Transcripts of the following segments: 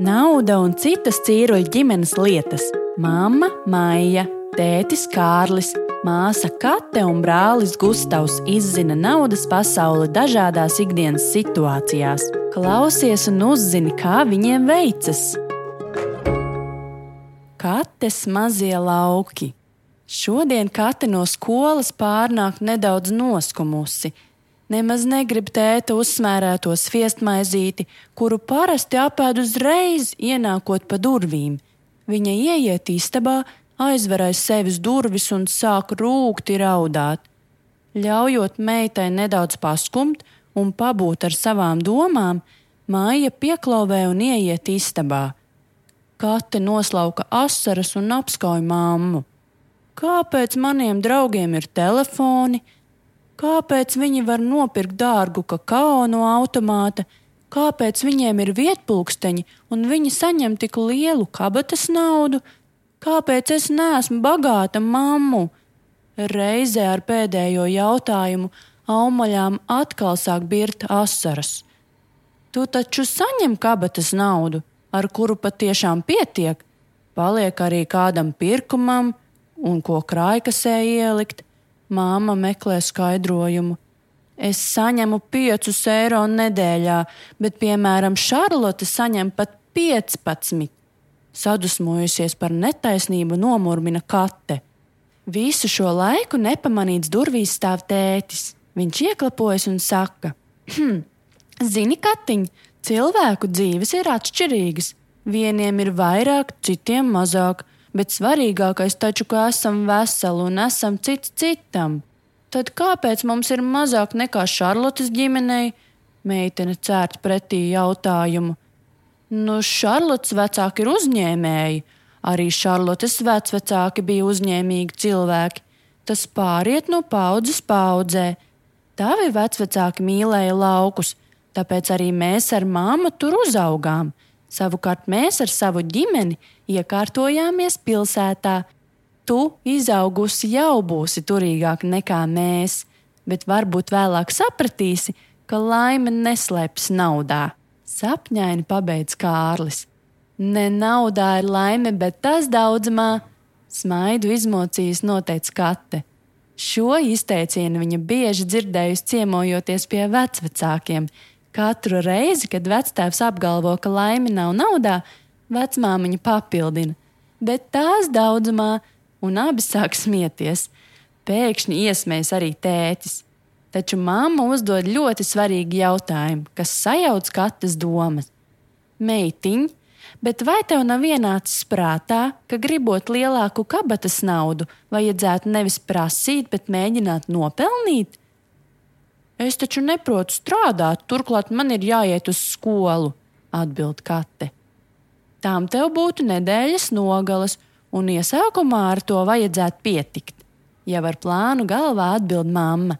Nauda un citas cīruļu ģimenes lietas - mamma, Maija, tētis Kārlis, māsa Kate un brālis Gustavs izzina naudas pasauli dažādās ikdienas situācijās. Klausies un uzzini, kā viņiem veicas. Kates mazie lauki. Šodien Kate no skolas pārnāk nedaudz noskumusi Nemaz negrib tēta uzsmērēto sviestmaizīti, kuru parasti apēd uzreiz, ienākot pa durvīm. Viņa ieiet istabā, aizver aiz sevis durvis un sāk rūkti raudāt. Ļaujot meitai nedaudz paskumt un pabūt ar savām domām, māja pieklauvē un ieiet istabā. Kate noslauka asaras un apskauj mammu. Kāpēc maniem draugiem ir telefoni? Kāpēc viņi var nopirkt dārgu kakao no automāta? Kāpēc viņiem ir vietpulksteņi un viņi saņem tik lielu kabatas naudu? Kāpēc es neesmu bagāta mammu? Reizē ar pēdējo jautājumu aumaļām atkal sāk birt asaras. Tu taču saņem kabatas naudu, ar kuru patiešām pietiek. Paliek arī kādam pirkumam un ko krājkasē ielikt. Māma meklē skaidrojumu. Es saņemu 5 eiro nedēļā, bet, piemēram, Šarlote saņem pat 15. Sadusmojusies par netaisnību, nomurmina kate. Visu šo laiku nepamanīts durvīs stāv tētis. Viņš ieklapojas un saka: hm, Zini, Katiņ, cilvēku dzīves ir atšķirīgas. Vieniem ir vairāk, citiem mazāk bet svarīgākais taču, ka esam veseli un esam cits citam. Tad kāpēc mums ir mazāk nekā Šarlotas ģimenei? Meitene cērt pretī jautājumu. Nu, Šarlotas vecāki ir uzņēmēji, arī Šarlotas vecvecāki bija uzņēmīgi cilvēki. Tas pāriet no paudzes paudzē. Tavi vecvecāki mīlēja laukus, tāpēc arī mēs ar māmu tur uzaugām. Savukārt mēs ar savu ģimeni iekārtojāmies pilsētā. Tu izaugusi jau būsi turīgāk nekā mēs, bet varbūt vēlāk sapratīsi, ka laime neslēpjas naudā. Sapņaini pabeidz Kārlis. Ne naudā ir laime, bet tas daudzumā, smaidu izmocījis noteica kate. Šo izteicienu viņa bieži dzirdējusi ciemojoties pie vecvecākiem, Katru reizi, kad vectēvs apgalvo, ka laime nav naudā, vecmāmiņa papildina, bet tās daudzumā, un abi sāk smieties. Pēkšņi iesmējas arī tētis. Taču mamma uzdod ļoti svarīgu jautājumu, kas sajauc katras domas. Meitiņ, bet vai tev nav ienācis prātā, ka gribot lielāku kabatas naudu, vajadzētu nevis prasīt, bet mēģināt nopelnīt? Es taču neprotu strādāt, turklāt man ir jāiet uz skolu, atbild Kate. Tām tev būtu nedēļas nogales, un iesākumā ar to vajadzētu pietikt. Jau ar plānu galvā atbild mamma.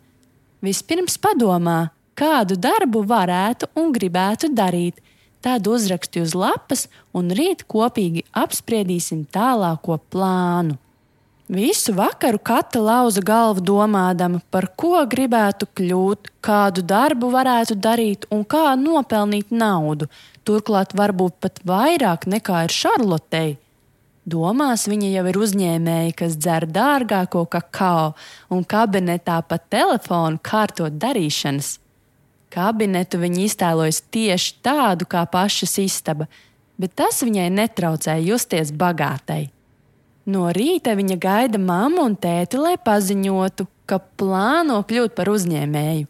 Vispirms padomā, kādu darbu varētu un gribētu darīt, tad uzraksti uz lapas, un rīt kopīgi apspriedīsim tālāko plānu. Visu vakaru kata lauza galvu domādama, par ko gribētu kļūt, kādu darbu varētu darīt un kā nopelnīt naudu, turklāt varbūt pat vairāk nekā ir Šarlotei. Domās viņa jau ir uzņēmēja, kas dzer dārgāko kakao un kabinetā pa telefonu kārtot darīšanas. Kabinetu viņa iztēlojas tieši tādu kā pašas istaba, bet tas viņai netraucēja justies bagātai. No rīta viņa gaida mammu un tēti, lai paziņotu, ka plāno kļūt par uzņēmēju.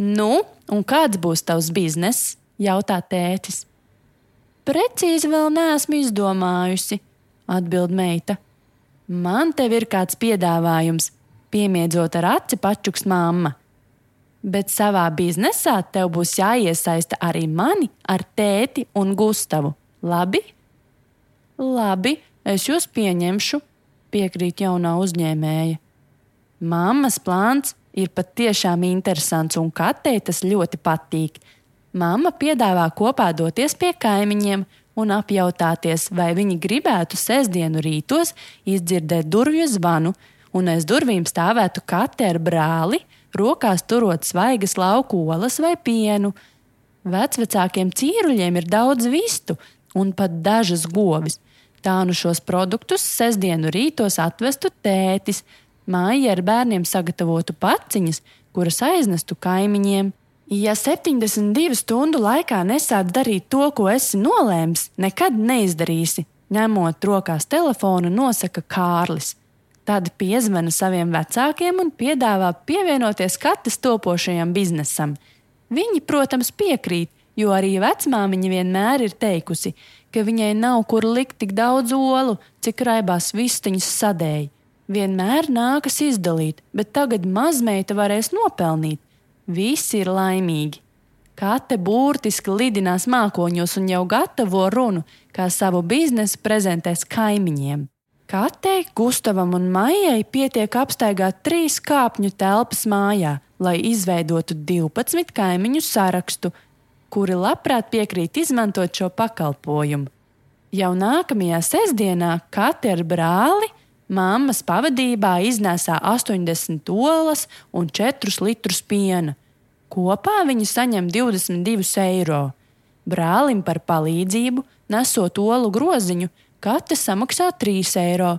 Nu, un kāds būs tavs bizness? jautā tētis. Precīzi vēl neesmu izdomājusi, atbild meita. Man te ir kāds piedāvājums, piemiedzot ar aci pačuks mamma. Bet savā biznesā tev būs jāiesaista arī mani ar tēti un Gustavu. Labi? Labi, Es jūs pieņemšu, piekrīt jaunā uzņēmēja. Māmas plāns ir patiešām interesants un katei tas ļoti patīk. Māma piedāvā kopā doties pie kaimiņiem un apjautāties, vai viņi gribētu sestdienu rītos izdzirdēt durvju zvanu, un aiz durvīm stāvētu kate ar brāli, rokās turot svaigas lauku olas vai pienu. Vecvecākiem cīruļiem ir daudz vistu, un pat dažas govis. Tā nu šos produktus sestdienu rītos atvestu tētis, māja ar bērniem sagatavotu paciņas, kuras aiznestu kaimiņiem. Ja 72 stundu laikā nesāc darīt to, ko esi nolēmis, nekad neizdarīsi, ņemot rokās telefonu, nosaka Kārlis. Tad piezvana saviem vecākiem un piedāvā pievienoties katras topošajam biznesam. Viņi, protams, piekrīt, jo arī vecmāmiņa vienmēr ir teikusi, ka viņai nav kur likt tik daudz olu, cik raibās vistiņas sadēļ. Vienmēr nākas izdalīt, bet tagad mazmeita varēs nopelnīt. Visi ir laimīgi. Kate burtiski lidinās mākoņos un jau gatavo runu, kā savu biznesu prezentēs kaimiņiem. Katei, Gustavam un Maijai pietiek apstaigāt trīs kāpņu telpas mājā, lai izveidotu 12 kaimiņu sarakstu, kuri labprāt piekrīt izmantot šo pakalpojumu. Jau nākamajā sestdienā Kate ar brāli mammas pavadībā iznēsā 80 olas un 4 litrus piena. Kopā viņi saņem 22 eiro. Brālim par palīdzību, nesot olu groziņu, Kate samaksā 3 eiro.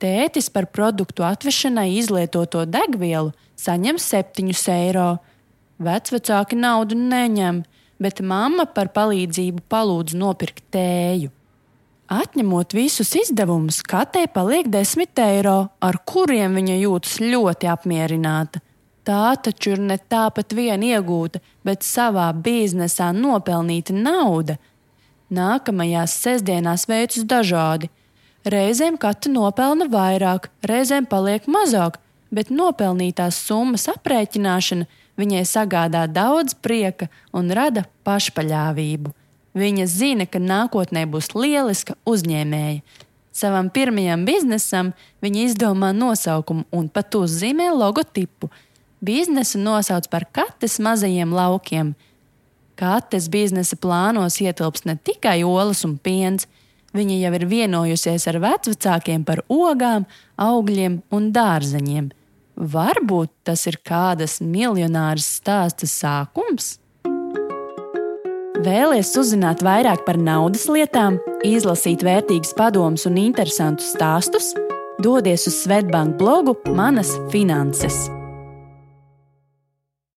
Tētis par produktu atvešanai izlietoto degvielu saņem 7 eiro. Vecvecāki naudu neņem, bet mamma par palīdzību palūdz nopirkt tēju. Atņemot visus izdevumus, katei paliek 10 eiro, ar kuriem viņa jūtas ļoti apmierināta. Tā taču ir ne tāpat vien iegūta, bet savā biznesā nopelnīta nauda, Nākamajās sestdienās veicas dažādi. Reizēm katra nopelna vairāk, reizēm paliek mazāk, bet nopelnītās summas aprēķināšana viņai sagādā daudz prieka un rada pašpaļāvību. Viņa zina, ka nākotnē būs lieliska uzņēmēja. Savam pirmajam biznesam viņa izdomā nosaukumu un pat uzzīmē logotipu. Biznesu nosauc par kates mazajiem laukiem – Kates biznesa plānos ietilps ne tikai olas un piens, viņa jau ir vienojusies ar vecākiem par ogām, augļiem un dārzeņiem. Varbūt tas ir kādas miljonāras stāsta sākums? Vēlies uzzināt vairāk par naudas lietām, izlasīt vērtīgus padomus un interesantus stāstus? Dodies uz Svetbanku blogu Manas finanses.